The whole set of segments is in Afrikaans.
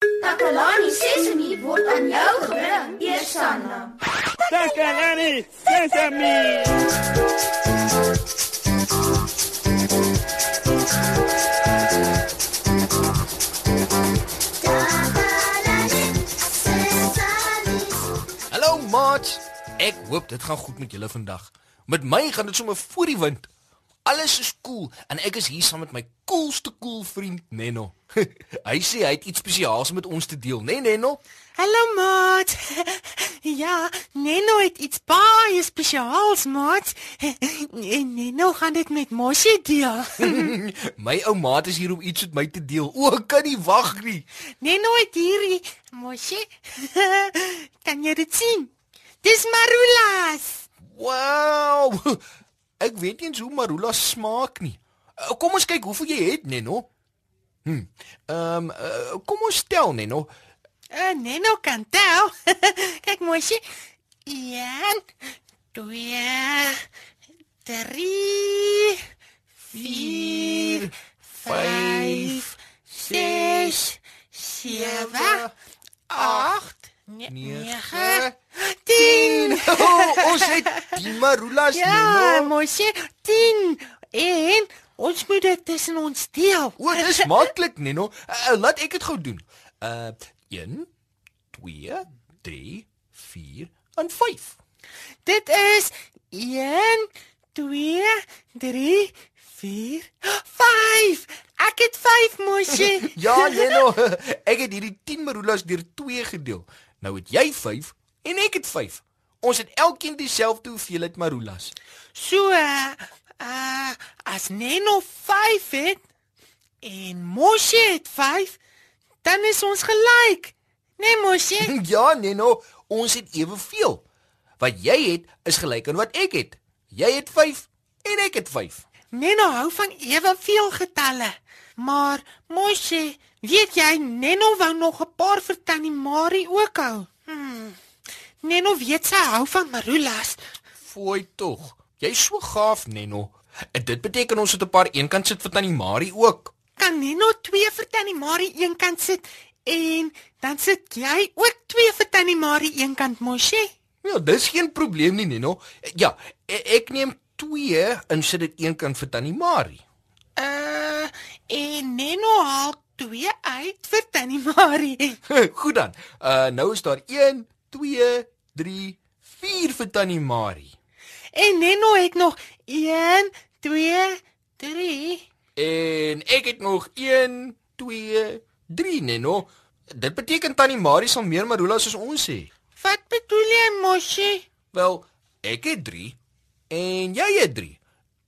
Takalani Sesemi word aan jou gebring, Eersanna. Takalani Sesame. Hallo maat. Ek hoop dit gaan goed met julle vandag. Met my gaan dit sommer voor die wind. Alles is cool en ek is hier saam met my coolste cool vriend Nenno. hy sê hy het iets spesiaals met ons te deel, né nee, Nenno? Hallo maat. Ja, Neno het iets baie spesiaals, maat. En Neno gaan dit met Moshi deel. my ou maat is hier om iets met my te deel. O, ek kan nie wag nie. Neno het hierdie Moshi. Kan jy dit sien? Dis marulas. Wow! Ek weet nie eens hoe marula smaak nie. Uh, Kom ons kyk hoeveel jy het, Nenno. Hm. Ehm, um, uh, kom ons tel, Nenno. Uh, Neno kan tel. Kyk Moshi. 1 2 3 4 5 6 7 8 9 10 Oh, ons het die marulas, Ja, Nenno. Moshi, 10 en ons moet dit tussen ons deel. O, dis maklik, Nenno. Uh, laat ek dit gou doen. Uh 1 2 3 4 en 5. Dit is 1 2 3 4 5. Ek het 5 Moshi. Ja, Nenno. Ek het hierdie 10 marulas deur 2 gedeel. Nou het jy 5 en ek het 5. Ons het elkeen dieselfde hoeveelheid marulas. So uh, uh as Neno 5 het en Moshi het 5, dan is ons gelyk. Nee Moshi? Ja, Nenno, ons het eweveel. Wat jy het is gelyk aan wat ek het. Jy het 5 en ek het 5. Neno hou van eweveel getalle. Maar Moshi, weet jy Neno wou nog 'n paar vir Tannie Marie ook hou. Hmm. Neno weet sy hou van marulas. Fooi tog. Jy's so gaaf, Nenno. En dit beteken ons het 'n paar eenkant sit vir Tannie Marie ook. Kan Neno 2 vir Tannie Marie eenkant sit en dan sit jy ook 2 vir Tannie Marie eenkant Moshi? Ja, dis geen probleem nie, Nenno. Ja, e- ek neem 2 en sit dit eenkant vir Tannie Marie. Uh, en Neno haal 2 uit vir Tannie Marie. Goed dan. Uh nou is daar 1, 2, 3, 4 vir Tannie Marie. En Neno het nog 1 2 3 En ek het nog 1, 2, 3, Nenno. Dit beteken Tannie Marie sal meer marulas as ons hê. Wat bedoel jy, Moshi? Wel, ek het 3 en jy het 3.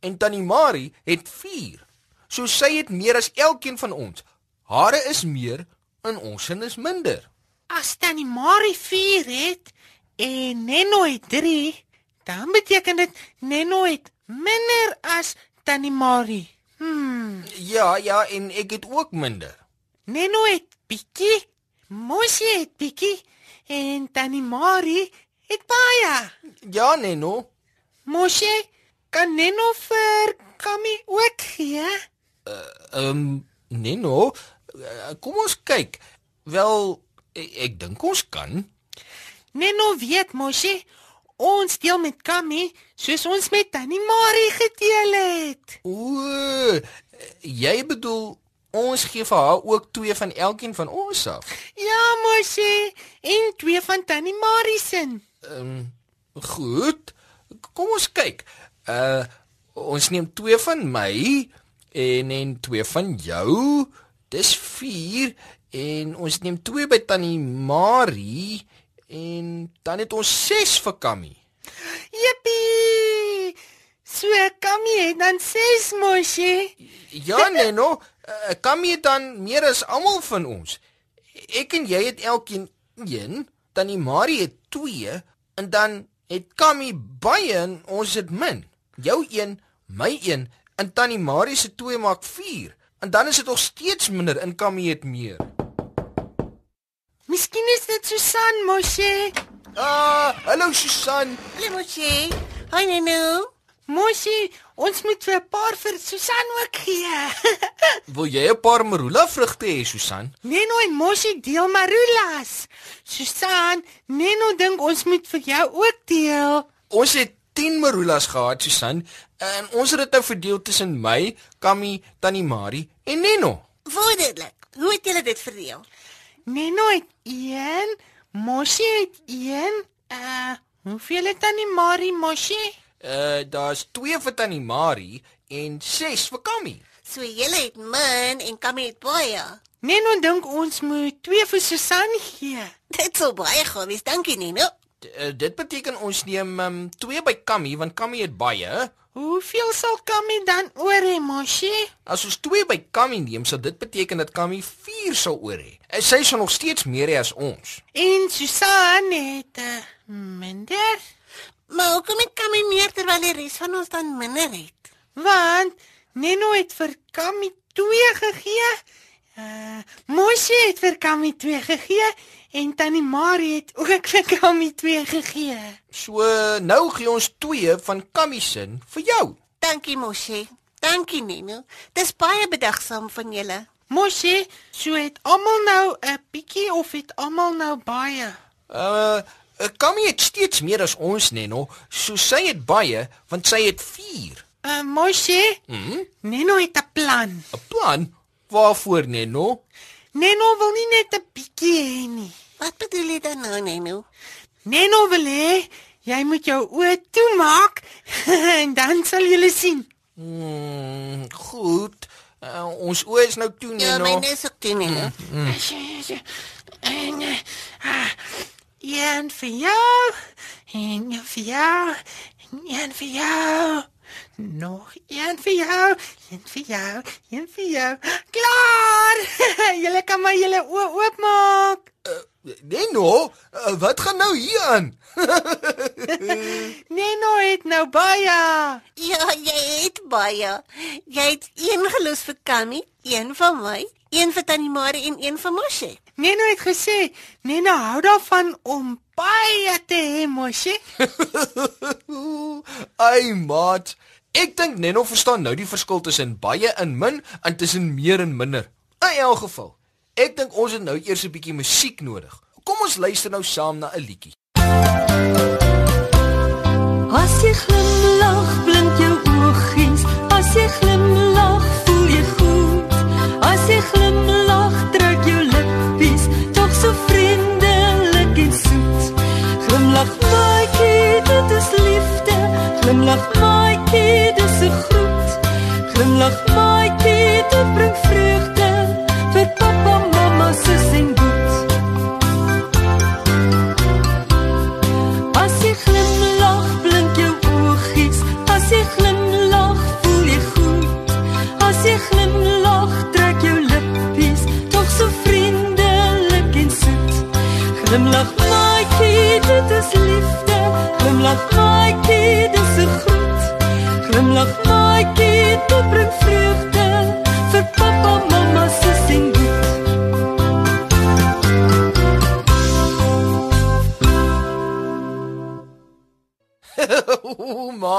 En Tannie Marie het 4. So sy het meer as elkeen van ons. Hare is meer en ons sin is minder. As Tannie Marie 4 het en Neno het 3, dan beteken dit Neno het minder as Tannie Marie. Hmm, Ja, ja, en ek het ook minder. Neno het bietjie, Moshi het bietjie en Tannie Marie het baie. Ja, Nenno. Moshi, kan Neno vir Kami ook gee? Ehm um, Nenno, eh, kom ons kyk. Wel, ek, ek dink ons kan. Neno weet Moshi, ons deel met Kami soos ons met Tannie Marie gedeel het. O, jy bedoel ons gee vir haar ook twee van elkeen van ons af. Ja, Moshi, en twee van Tannie Marie se. Ehm um, goed. Kom ons kyk. Uh ons neem twee van my en en twee van jou. Dis 4 en ons neem twee by Tannie Marie en dan het ons 6 vir Kammy. Jippie! So Kami het dan 6 Moshi. Ja, Neno, uh, Kammy het dan meer as almal van ons. Ek en jy het elkeen 1, Tannie Marie het 2 en dan het Kammy baie en ons het min. Jou 1, my 1 en Tannie Marie se 2 maak 4. En dan is dit nog steeds minder en Kammy het meer. Miskien is dit Susan Moshi. Ah, hallo Susan. Hallo Moshi. Hi Nenu. Moshi, ons moet vir 'n paar vir Susan ook gee. Wil jy 'n paar marula vrugte hê, Susan? Neno en Moshi deel marulas. Susan, Neno dink ons moet vir jou ook deel. Ons het 10 marulas gehad, Susan, en ons het dit nou verdeel tussen my, Kammy, Tannie Marie en Neno. Wonderlik. Hoe het julle dit verdeel? Neno het 1, Moshi het 1. Uh, hoeveel het Tannie Marie Moshi? Uh daar's 2 vir Tannie Marie en 6 vir Kammy. So julle het min en Kammy het baie. Neno dink ons moet 2 vir Susan gee. Dit sou baie goed wees. Dankie, Nino. Uh, dit beteken ons neem um, 2 by Kammy want Kammy het baie. Hoeveel sal Kammy dan oor hê, Moshi? As ons 2 by Kammy neem, sal dit beteken dat Kammy 4 sal oor hê. En Sy sal nog steeds meer hê as ons. En Susan het uh, minder, Maar hoekom het Kammy meer terwyl die res van ons dan minder het? want Neno het vir Kammy 2 gegee. Uh, Moshi het vir Kammy 2 gegee en Tannie Marie het ook vir Kammy 2 gegee. So nou gee ons 2 van Kammy se vir jou. Dankie, Moshi. Dankie, Nino. Dis baie bedagsaam van julle. Moshi, so het almal nou 'n bietjie of het almal nou baie? Uh Kammy het steeds meer as ons, Neno. So sy het baie want sy het 4. Uh, Moshi, Hm? Neno het 'n plan. 'n Plan? Waarvoor, Neno? Neno wil nie net 'n bietjie hê nie. Wat bedoel jy dan nou, Nino? Neno wil hê jy moet jou oë toemaak en dan sal jy sien. Hmm, goed. Uh, ons oë is nou toe, Ja, Neno. myne is ook toe, Nino. En eh, ah, een vir jou en een vir jou en een vir jou. Nog een vir jou, een vir jou, een vir jou. Klaar! Julle kan maar julle oë oopmaak. Neno, uh, wat gaan nou hier aan? Neno het nou baie. Ja, jy het baie. Jy het een gelus vir Kammy, een van my, een vir Tannie Marie en een vir Moshi. Neno het gesê, Neno hou daarvan om baie te hê, mosie. Ai, maat. Ek dink Neno verstaan nou die verskil tussen baie en min en tussen meer en minder. In elk geval, ek dink ons het nou eers 'n bietjie musiek nodig. Kom ons luister nou saam na 'n liedjie. As jy glimlag, blink jou oogies. As jy glimlag, voel jy លឹកមកទីទៅប្រឹង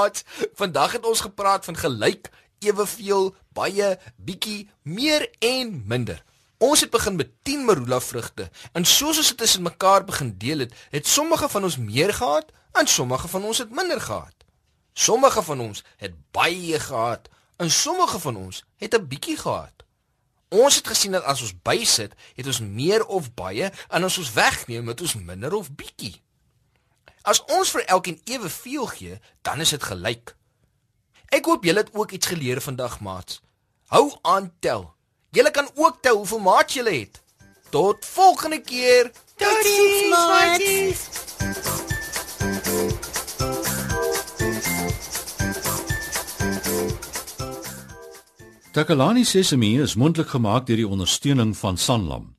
Maat, vandag het ons gepraat van gelyk, eweveel, baie, bietjie, meer en minder. Ons het begin met 10 marula vrugte en soos ons dit tussen mekaar begin deel het, het sommige van ons meer gehad en sommige van ons het minder gehad. Sommige van ons het baie gehad en sommige van ons het 'n bietjie gehad. Ons het gesien dat as ons bysit, het ons meer of baie en as ons wegneem, het ons minder of bietjie. As ons vir elkeen eweveel gee, dan is dit gelyk. Ek hoop julle het ook iets geleer vandag, maats. Hou aan tel. Julle kan ook tel hoeveel maats julle het. Tot volgende keer. Totsiens, maat. maatjies. Takalani Sesemi is mondelik gemaak deur die ondersteuning van Sanlam.